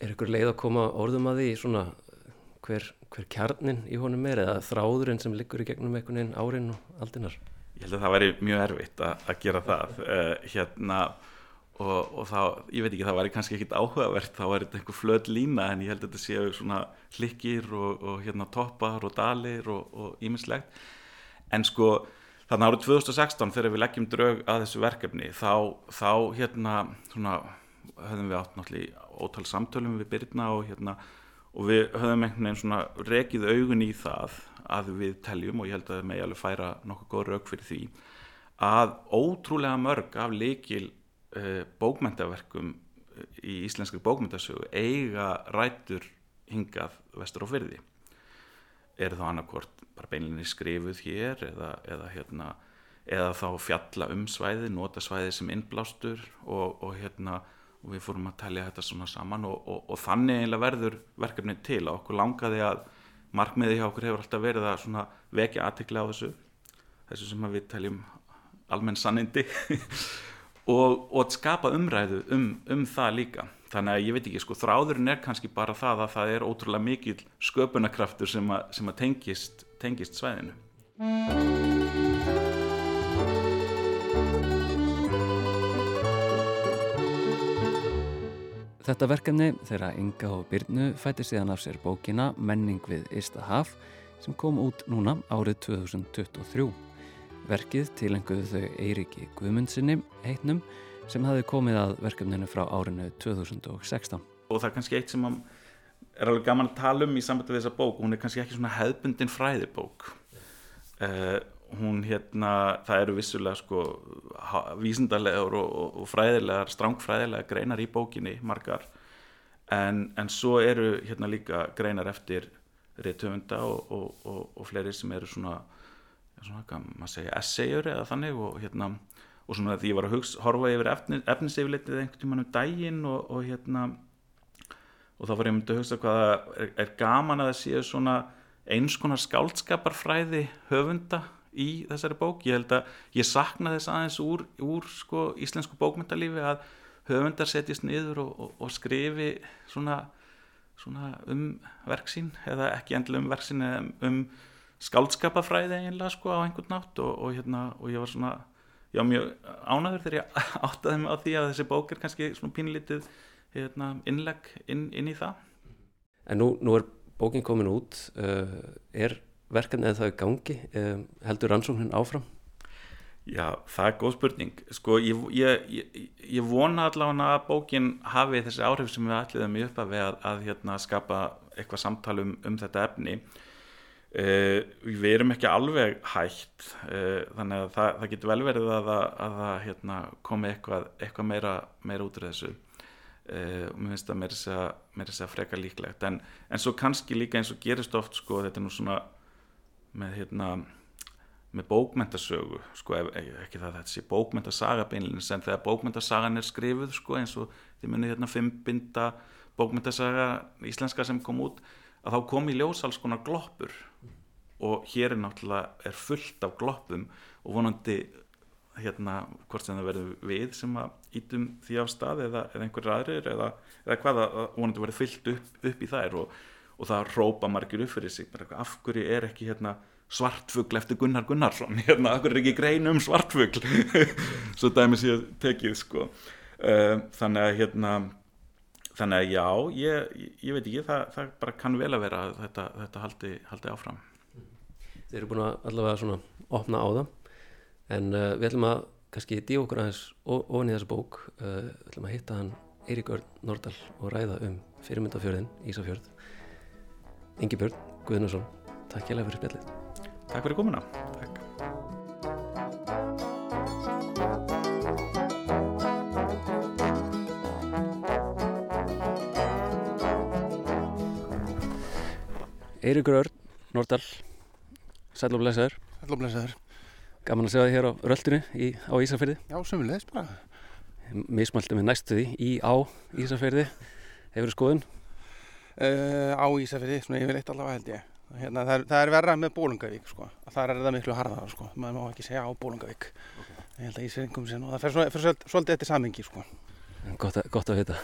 er ykkur leið að koma orðum að því svona hver, hver kjarnin í honum er eða þráðurinn sem liggur í gegnum einhvern veginn árin og aldinar? Ég held að það væri mjög erfitt að, að gera það uh, hérna og, og þá, ég veit ekki, það væri kannski ekkit áhugavert, þá væri þetta einhver flöð lína en ég held að þetta séu svona hlikkir og, og hérna toppar og dalir og ímislegt en sko þannig árið 2016 þegar við leggjum draug að þessu verkefni þá, þá hérna svona höfðum við átt náttúrulega ótal samtölum við Byrna og hérna og við höfðum einhvern veginn svona rekið augun í það að við teljum og ég held að það megi alveg færa nokkuð góð rauk fyrir því að ótrúlega mörg af leikil uh, bókmentaverkum í íslenskri bókmentasögu eiga rætur hingað vestur á fyrði eru þá annarkvort bara beinlinni skrifuð hér eða, eða, hérna, eða þá fjalla um svæði, nota svæði sem innblástur og, og, hérna, og við fórum að telja þetta svona saman og, og þannig eiginlega verður verkefni til. Og okkur langaði að markmiði hjá okkur hefur alltaf verið að vekja aðtikla á þessu þessu sem við teljum almenn sannindi [LAUGHS] og, og skapa umræðu um, um það líka þannig að ég veit ekki, sko, þráðurinn er kannski bara það að það er ótrúlega mikil sköpunarkraftur sem, a, sem að tengist, tengist svæðinu Þetta verkefni þeirra Inga og Byrnu fætti síðan af sér bókina Menning við Istahaf sem kom út núna árið 2023. Verkið tilenguðu þau Eiriki Guðmundsinni heitnum sem hafi komið að verkefninu frá árinu 2016. Og það er kannski eitt sem er alveg gaman að tala um í sambandi við þessa bók. Hún er kannski ekki svona hefðbundin fræðibók. Uh, hún hérna, það eru vissulega sko vísindarlegar og, og, og fræðilegar, strángfræðilegar greinar í bókinni, margar en, en svo eru hérna líka greinar eftir reytöfunda og, og fleiri sem eru svona maður segja, essayur eða þannig og hérna og svona því ég var að hugsa, horfa yfir efni, efniseyfilitið einhvern tíman um daginn og hérna og þá var ég myndið að hugsa hvaða er, er gaman að það séu svona eins konar skáldskaparfræði höfunda í þessari bók. Ég held að ég sakna þess aðeins úr, úr sko, íslensku bókmyndalífi að höfundar setjast niður og, og, og skrifi svona, svona um verksín eða ekki endilega um verksín eða um skáldskapafræði einlega sko á einhvern nátt og, og hérna og ég var svona já mjög ánaður þegar ég [LAUGHS] áttaði mig á því að þessi bók er kannski svona pínlítið hérna, innlegg inn, inn í það. En nú, nú er bókin komin út. Uh, er verkefni eða það er gangi? Um, heldur rannsóknin áfram? Já, það er góð spurning. Sko ég, ég, ég, ég vona allavega að bókin hafi þessi áhrif sem við ætliðum í upphafi að, að hérna, skapa eitthvað samtal um, um þetta efni uh, við erum ekki alveg hægt uh, þannig að það, það getur vel verið að það hérna, komi eitthvað, eitthvað meira, meira út úr þessu. Uh, og mér finnst það meira þess að freka líklegt. En, en svo kannski líka eins og gerist oft sko þetta er nú svona með hérna með bókmentasögu sko ekki það að þetta sé bókmentasaga beinleins en þegar bókmentasagan er skrifuð sko eins og þið munið hérna fimmbinda bókmentasaga íslenska sem kom út að þá kom í ljós alls konar gloppur. Og hér er náttúrulega er fullt af gloppum og vonandi hérna hvort sem það verður við sem að ítum því á stað eða, eða einhverjir aðrir eða, eða hvað að vonandi verður fyllt upp, upp í þær og og það rópa margir upp fyrir sig. Af hverju er ekki hérna, svartfugl eftir Gunnar Gunnarsson? [LAUGHS] Hérna, af hverju er ekki grein um svartfugl? [LAUGHS] Svo dæmis ég tekið sko. uh, þannig að hérna, þannig að já ég, ég veit ekki, það, það bara kann vel að vera að þetta, þetta haldi, haldi áfram Þeir eru búin að allavega svona opna á það en uh, við ætlum að kannski díu okkur aðeins ofin í þessu bók uh, við ætlum að hitta hann Eirík Örn Nordal og ræða um fyrirmyndafjörðin Ísafjörð Ingi Björn Guðnarsson, takk lega fyrir spjallið. Takk fyrir komuna. Takk. Eirikur Örn, Nordal, sæl og blæsaður. Sæl og blæsaður. Gaman að segja þið hér á röldinu í, á Ísafjörði. Já, sömulegis bara. Mismæltum við næstu því í á Ísafjörði. Hefur þið skoðun? Uh, á Ísafjörði, svona yfirleitt allavega held ég. Hérna, það, er, það er verra með Bólungavík sko. Það er það miklu harðara sko. Maður má ekki segja á Bólungavík. Okay. Ég held að Ísafjörðingum sé nú. Það fer, svolítið, eftir samhengi sko. Gott, gott að vita.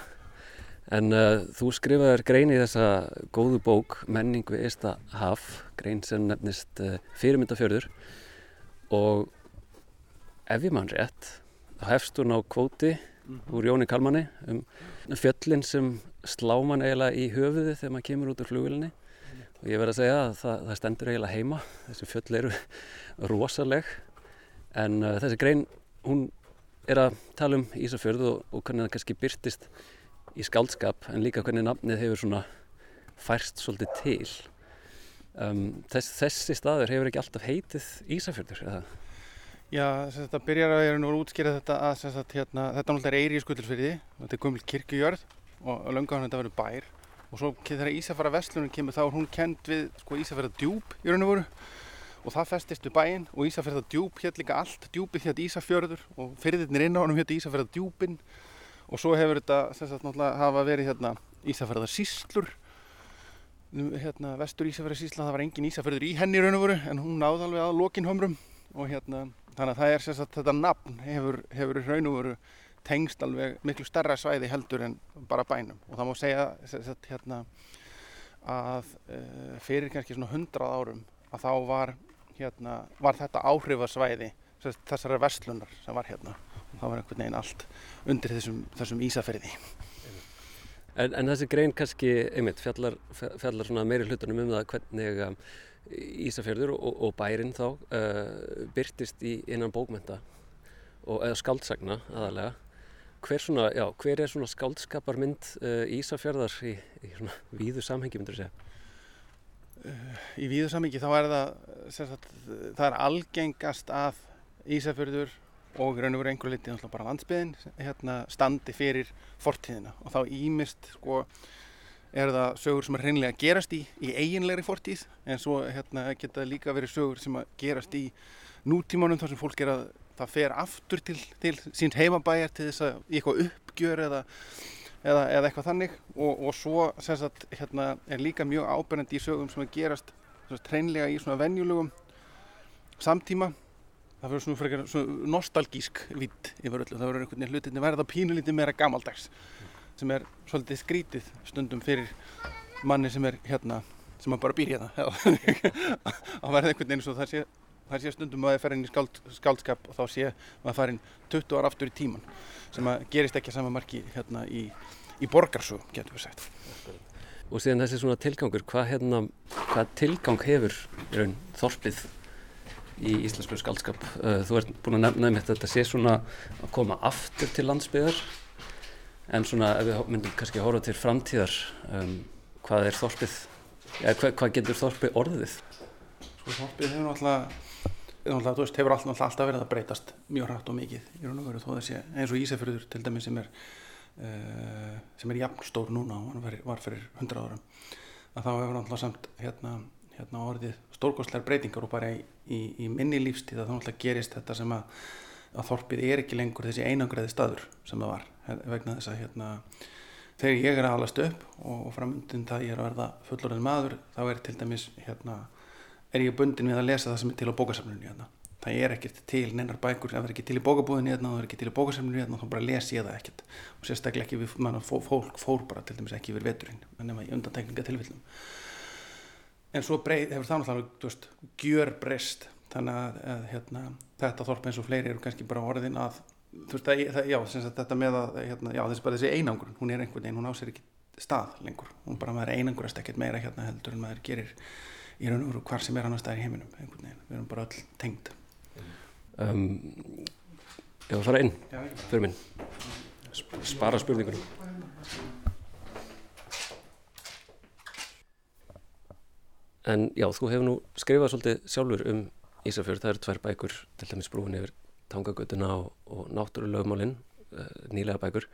En uh, þú skrifaður grein í þessa góðu bók Menningu Eista Haf, grein sem nefnist uh, fyrirmyndafjörður. Og ef ég mann rétt, þá hefst hún á kvóti mm -hmm. úr Jóni Kalmanni um fjöllin sem slá mann eiginlega í höfuði þegar maður kemur út úr flugvilinni og ég verði að segja að það, það stendur eiginlega heima, þessi fjöll eru [LAUGHS] rosaleg. En uh, þessi grein, hún er að tala um Ísafjörðu og, og hvernig það kannski byrtist í skáldskap en líka hvernig nafnið hefur svona færst svolítið til. Um, þess, þessi staður hefur ekki alltaf heitið Ísafjörður eða? Já, þetta byrjar að ég er nú að útskýra þetta að sagt, hérna, þetta náttúrulega er eiri í skuldilsfyrði þetta er gömul kirkjujörð og löngaðan þetta verður bær. Og svo þegar Ísafjara vestlunum kemur þá er hún kend við sko, Ísafjara djúb í raun og voru og það festist við bæinn og Ísafjara djúb hér líka allt, djúbið hér Ísafjörður og fyrðirnir inn á hann hér Ísafjara djúbin og svo hefur þetta sagt, náttúrulega hafa verið hérna, Ísafjara síslur hérna, vestur Ísafjara sísla það var engin Ísafjörður í henni raun og voru en hún náði alveg að lokinhömrum og hérna þannig að það er sagt, þetta nafn hefur, hefur raun og veru tengst alveg miklu starra svæði heldur en bara bænum. Og það má segja sagt, hérna, að uh, fyrir kannski svona hundrað árum að þá var, hérna, var þetta áhrifasvæði þessara verslunar sem var hérna það var einhvern veginn allt undir þessum, þessum ísaferði En, en þessi grein kannski, einmitt, fjallar, fjallar meiri hlutunum um það hvernig um, Ísafjörður og, og bærin þá uh, byrtist í innan bókmenta og, eða skaldsagna aðalega. Hver, svona, já, hver er svona skaldskaparmynd uh, Ísafjörðar í, í svona víðu samhengi, myndur þú segja? Uh, í víðu samhengi þá er það, sagt, það er algengast að Ísafjörður og raun og veru einhverju litið bara landsbyðin hérna, standi fyrir fortíðina. Og þá ímist sko er það sögur sem er hreinlega gerast í í eiginlegri fortíð en svo hérna, geta líka verið sögur sem gerast í nútímanum þar sem fólk er að það fer aftur til, til sínt heimabæjar til þess að eitthvað uppgjör eða, eða, eða eitthvað þannig. Og, og svo sagt, hérna, er líka mjög ábyrgandi í sögum sem gerast hreinlega í svona venjulegum samtíma það verður svona frekar svona nostalgísk vitt yfir öllu, það verður einhvern veginn hlutinni verða pínulítið meira gammaldags sem er svolítið skrítið stundum fyrir manni sem er hérna sem bara býr hérna. [LAUGHS] Að verða einhvern veginn svo það sé, það sé stundum að það fer inn í skáld, skáldskap og þá sé maður farin 20 ára aftur í tíman sem að gerist ekki að sama marki hérna í, í borgarsögum, getur við sagt. Og síðan þessi svona tilgangur, hvað, hérna, hvað tilgang hefur raun, þorpið í íslensku skaldskap. Eh, þú ert búin að nefna um þetta, þetta sé svona að koma aftur til landsbyðar en svona ef við myndum kannski að horfa til framtíðar um, hvað er þorpið, eða hvað, hvað getur þorpið orðið? Sko þorpið hefur náttúrulega, náttúrulega veist, hefur alltaf, alltaf verið að breytast mjög hrætt og mikið í raun og veru þó þessi eins og Ísafjörður til dæmi sem er uh, sem er jafnstór núna og var, fyrir hundra árum að þá hefur náttúrulega samt hérna, hérna orðið stórgóðslegar breytingar og bara í, í, í minni lífstíð að þá náttúrulega gerist þetta sem að, að þorpið er ekki lengur þessi einangræði staður sem það var vegna þess að hérna, þegar ég er að alast upp og, framundin það ég er að verða fullorðin maður þá er til dæmis hérna, er ég bundin við að lesa það sem er til á bókasamlunni hérna. það er ekkert til neinar bækur það er ekki til í bókabúðinni hérna, það er ekki til í bókasamlunni hérna, þá bara les ég það ekkert og sérstaklega ekki við, manna, fólk fór bara til dæmis ekki yfir veturinn en nema í undantekninga tilfellum en svo breið, hefur það náttúrulega gjör breyst. Þannig að, að hérna, þetta þorp eins og fleiri eru kannski bara orðin að veist að, það, já, þetta með að hérna, já, þessi, þessi einangur, hún er einhvern veginn hún ásir ekki stað lengur. Hún bara maður einangurast ekkert meira hérna heldur en maður gerir í raun og veru hvar sem er annar stað í heiminum einhvern veginn, við erum bara öll tengd. Um, Já, það fara inn. Fyrir minn. Spara spurningunum En já, þú hefur nú skrifað svolítið sjálfur um Ísafjörð, það eru tvær bækur til dæmis brúin yfir Tangagötuna og, og Náttúrulögmálinn, uh, nýlega bækur.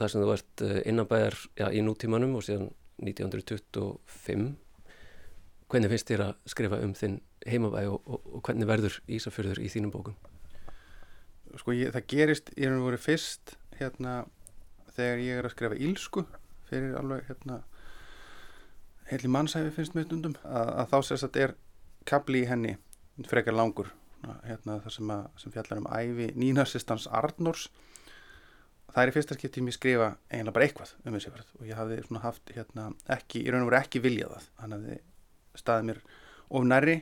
Þar sem þú ert uh, innanbæðar já, í nútímanum og síðan 1925 hvernig finnst þér að skrifa um þinn heimabæ og, og, og hvernig verður Ísafjörður í þínum bókum? Sko ég, það gerist, ég hef voru fyrst hérna þegar ég er að skrifa ílsku fyrir alveg hérna heil í mannsæfi finnst mér stundum. Að, að þá sérst er kapli í henni frekar langur hérna, það sem, að, sem fjallar um æfi nýnarsistans Arnórs. Það er í fyrsta skipti ég skrifa eiginlega bara eitthvað um þessi verð og ég hafði svona haft hérna, ekki, í raun og veru ekki viljað það. Hann hafði staðið mér of nærri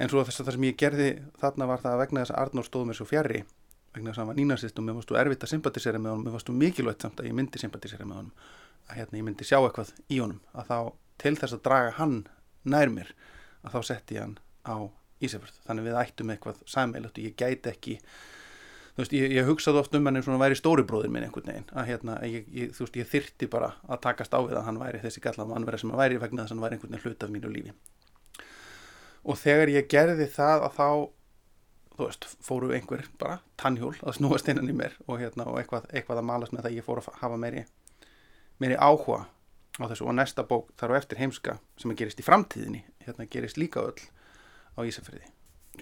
en svo þess að það sem ég gerði þarna var það að vegna þess að Arnór stóð mér svo fjari vegna þess að hann var nýnarsist og mér varstu erfitt að sympatisera með honum, mér varstu mikilvægt samt að ég myndi sympatisera með honum að hérna, ég myndi sjá eitthvað í honum að þá til þess að draga hann nær mér að þá setti ég hann á Ísafjörð. Þannig við ættum eitthvað sammeilagt og ég gæti ekki þú veist, ég, ég hugsaði oft um hann eins og hann væri stóribróðir minn einhvern veginn að hérna, ég, ég, þú veist, ég þyrti bara að takast á við að hann væri þessi gallað mannverð sem hann væri vegna þess að hann væri einhvern veginn hlut af mínu lífi. Og þegar ég gerði það að þá þú veist, fóru einhver bara tannhjól að snúast innan í mér og, hérna, og eitthvað, eitthvað að malast með það ég fór að hafa meiri, meiri áhuga á þessu og næsta bók þar á eftir heimska sem að gerist í framtíðinni hérna gerist líka öll á Ísafjörði.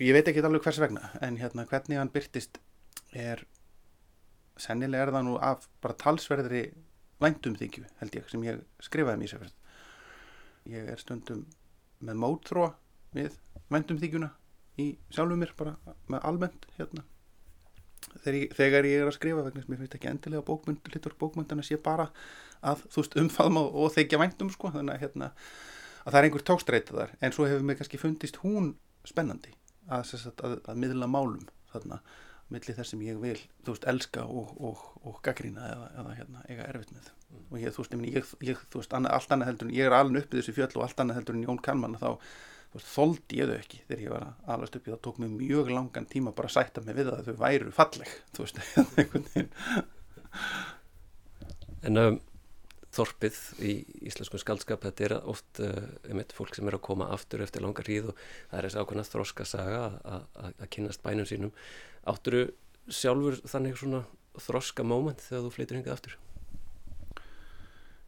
Ég veit ekki alveg hvers vegna en hérna hvernig hann byrtist er sennilega er það nú af bara talsverðri væntumþykju held ég sem ég skrifaði um Ísafjörð. Ég er stundum með mótþró við væntumþykjuna í sjálfum mér bara með almennt hérna þegar ég, þegar ég er að skrifa vegna að mér finnst ekki endilega bókmynd, litur bókmyndana sé bara að þú veist umfaðma og, og þykja væntum sko. Þannig að hérna að það er einhver tókstreita þar. En svo hefur mér kannski fundist hún spennandi að, að, að miðla málum þarna milli þess sem ég vil þú veist elska og, og, og gaggrína eða, eða hérna eiga erfitt með. Og ég þú veist, ég, ég, þú veist annað, allt annað heldur en ég er alveg uppið þessu fjöll og allt annað heldur en Jón Kalman þá þú veist, þóldi ég þau ekki þegar ég var að alast upp í það. Tók mér mjög langan tíma bara að sætta mig við það að þau væru falleg þú veist, [LAUGHS] einhvern veginn. En um, þorpið í íslenskum skaldskap þetta er oft uh, einmitt fólk sem er að koma aftur eftir langa hríð og það er þessi ákveðna þroska saga að kynast bænum sínum Átturu sjálfur þannig svona þroska móment þegar þú flyttir hingað aftur?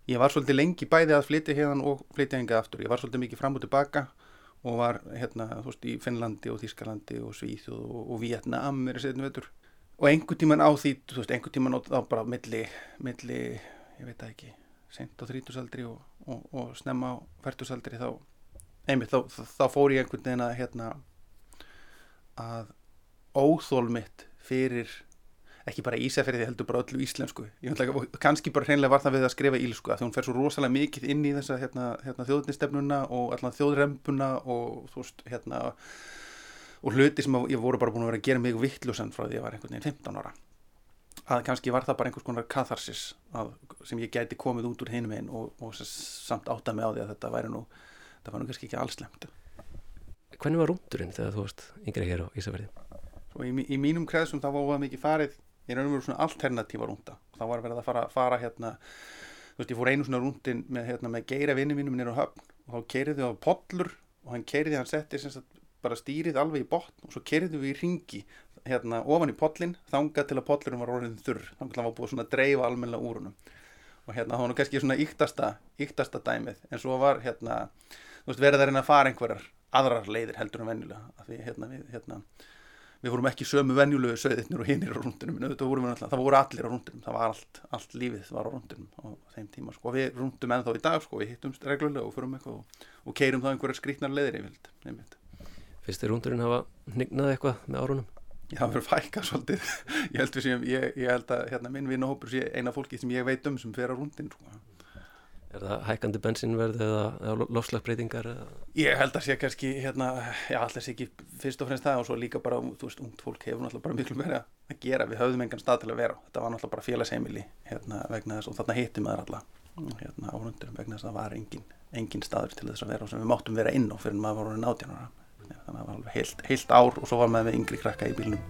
Ég var svolítið lengi bæði að flytja hérna og flytja hingað aftur. Ég var svolítið mikið fram og tilbaka og var hérna þú veist í Finnlandi og Þískalandi og Svíþjóð og, og Vietnam er þessi vetur. Og einhver tíman á því, þú veist, einhver tíman á þá bara milli, milli, ég veit það ekki, sent á þrítusaldri og, og, og snemma á færtusaldri þá, einmitt, þá, þá, fór ég einhvern veginn að hérna að óþól mitt fyrir ekki bara Ísafjörði heldur bara öllu íslensku. Ég kannski bara hreinlega var það við að skrifa ílsku að hún fer svo rosalega mikið inn í þessa hérna, hérna, þjóðnistefnuna og allan þjóðrempuna og þú veist hérna og hluti sem ég voru bara búin að vera að gera mig vittlusan frá því að ég var einhvern veginn 15 ára að kannski var það bara einhvers konar katharsis að, sem ég gæti komið út úr hinum einn og, og samt átta mig á því að þetta væri nú það var nú kannski ekki allslemt Hvernig var rúndurinn þegar þú varst yngre hér á Ísafjörði? Svo í, í mínum kreðsum þá var það mikið farið í raun og veru svona alternatíva rúnda þá var verið að fara, fara hérna þú veist ég fór einu svona rúndin með, hérna, með geira vinni mínum nýra á höfn og þá keiriði á podlur og hann keiriði hann setti bara stýrið alveg í botn og svo keiriði við í ringi hérna ofan í podlin þanga til að podlurum var orðin þurr. Þá var hann búið svona að dreifa almenna úrunum og hérna þá var hann kannski svona yktasta yktasta dæmið. En svo var hérna þú veist verið að reyna að fara einhverjar aðrar leiðir heldur en venjulega. Því hérna við hérna við vorum ekki sömu venjulegu söðirnir og hinnir á rúndunum það voru allir á rúndunum það var allt, allt lífið var á rúndunum á þeim tíma sko, við rúndum ennþá í dag sko, við hittumst reglulega og förum eitthvað og, og keirum þá einhverja skrítnar yfirlt Fyrst er rúndurinn hafa nignað eitthvað með árunum? Já, það verður fækka svolítið ég held, sem, ég, ég held að hérna, minn vinnahópur sé eina fólki sem ég veit um sem fer á rúndin sko. Er það hækandi bensinverð eða lofslagsbreytingar? Ég held að sé kannski, hérna, já alltaf sé ekki fyrst og fremst það og svo líka bara, þú veist, ungt fólk hefur náttúrulega bara miklu meira að gera, við höfðum engan stað til að vera á, þetta var náttúrulega bara félagsheimili hérna vegna þess og þarna hittum við alla hérna árundur vegna þess að það var engin, engin staður til þess að vera og sem við máttum vera inn á fyrir maður voru nátjánara, þannig að það var heilt, heilt ár og svo var maður með yngri krakka í bílnum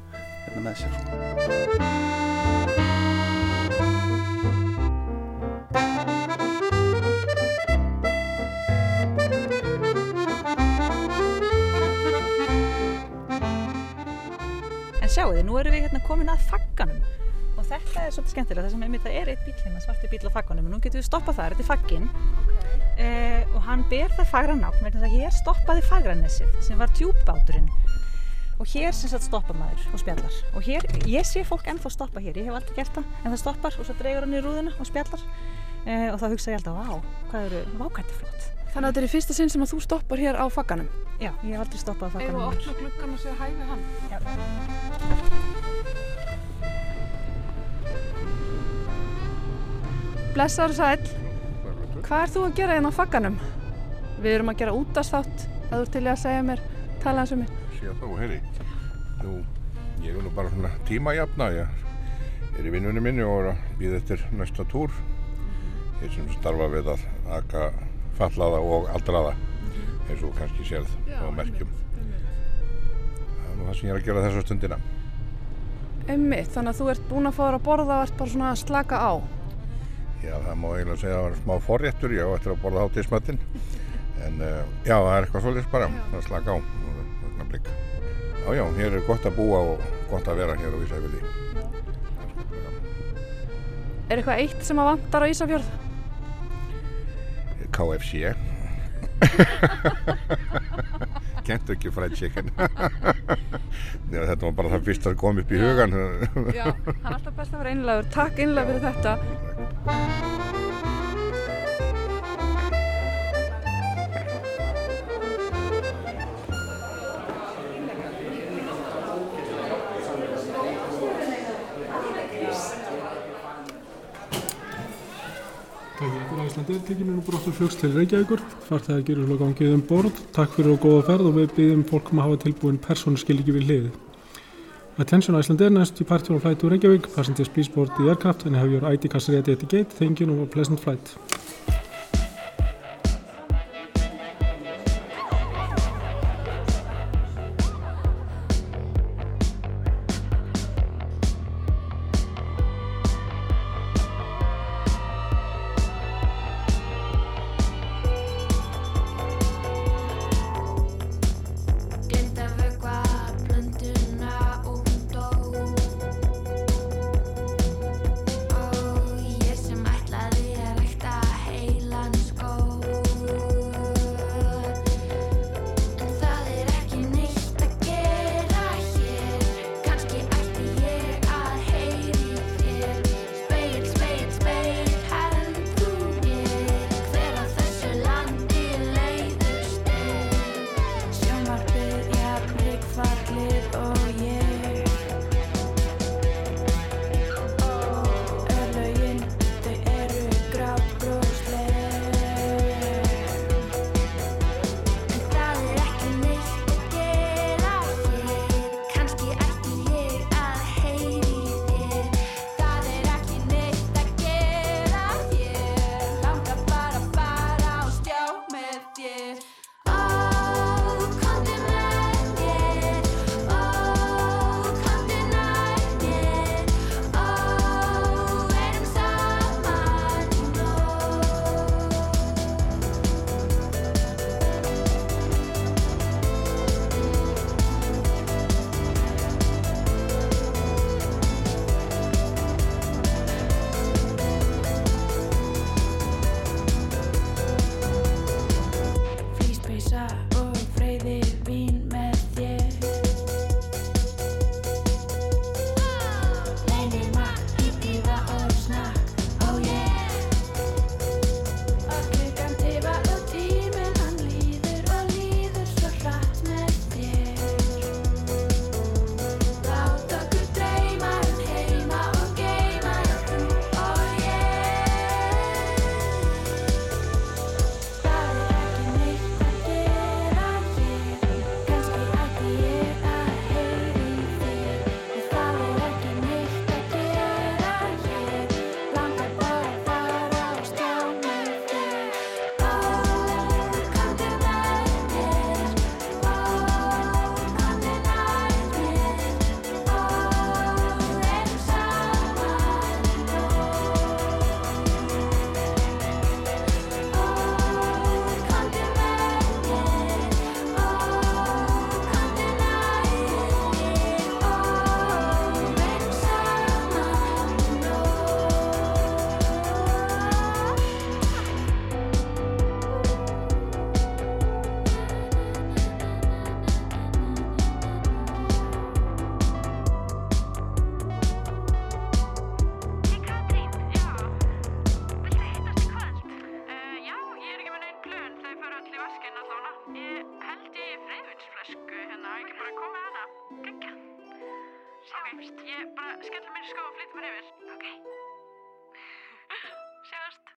hérna með sér. Sko. sjáu þið, nú erum við hérna komin að fagganum þetta er svolítið skemmtilega þess að með það er eitt bíl hérna, svarti bíl á fagganum og nú getum við stoppað þar, þetta er faggin okay. eh, og hann ber það fagra nákn vegna þess að hér stoppaði fagranessið sem var tjúbbáturinn og hér sem sagt stoppa maður og spjallar og hér, ég sé fólk ennþá stoppa hér, ég hef aldrei gert það en það stoppar og svo dregur hann í rúðuna og spjallar eh, og þá hugsa ég alltaf, vá, hvað eru vákætti flott Þannig að þetta er í fyrsta sinn sem að þú stoppar hér á fagganum? Já, ég hef aldrei stoppað á fagganum. Eða opna gluggan og segja hæ við hann? Já. Blessaður sæl. Hvað er þú að gera hérna á fagganum? Við erum að gera útastátt, að þú ert til að segja mér, tala eins um mig. Sér þá, heyri. Nú, ég er nú bara svona tímajafna. Ég er í vinnunni minni og er að býða eftir næsta túr. Ég sem starfa við að aka fallaða og aldraða eins og kannski sérð á merkjum það er nú það sem ég er að gera þessa stundina Emmitt, þannig að þú ert búin að þér að borða og ert bara svona að slaka á Já, það má eiginlega segja að það var smá forréttur ég á eftir að borða hátísmöttin en uh, já, það er eitthvað svolítið bara að slaka á. Já, já, hér er gott að búa og gott að vera hér á Ísafjörði Er eitthvað eitt sem að vantar á Ísafjörð? KFC [LAUGHS] Kentu ekki fried chicken [LAUGHS] Þetta var bara það fyrst að koma upp í hugan Já, það er alltaf best að vera einlegaður Takk einlega fyrir þetta Íslandir tekið mér nú brottur flugs til Reykjavíkur. Farþegar gerur svo gangið um borð. Takk fyrir og góða ferð og við byggjum fólkum að hafa tilbúin persónuskilíki við hliði Attention Icelandair næst í partjónum flight to Reykjavík passengers please board the aircraft and have your ID cards ready at the gate. Thank you and have a pleasant flight. beginning.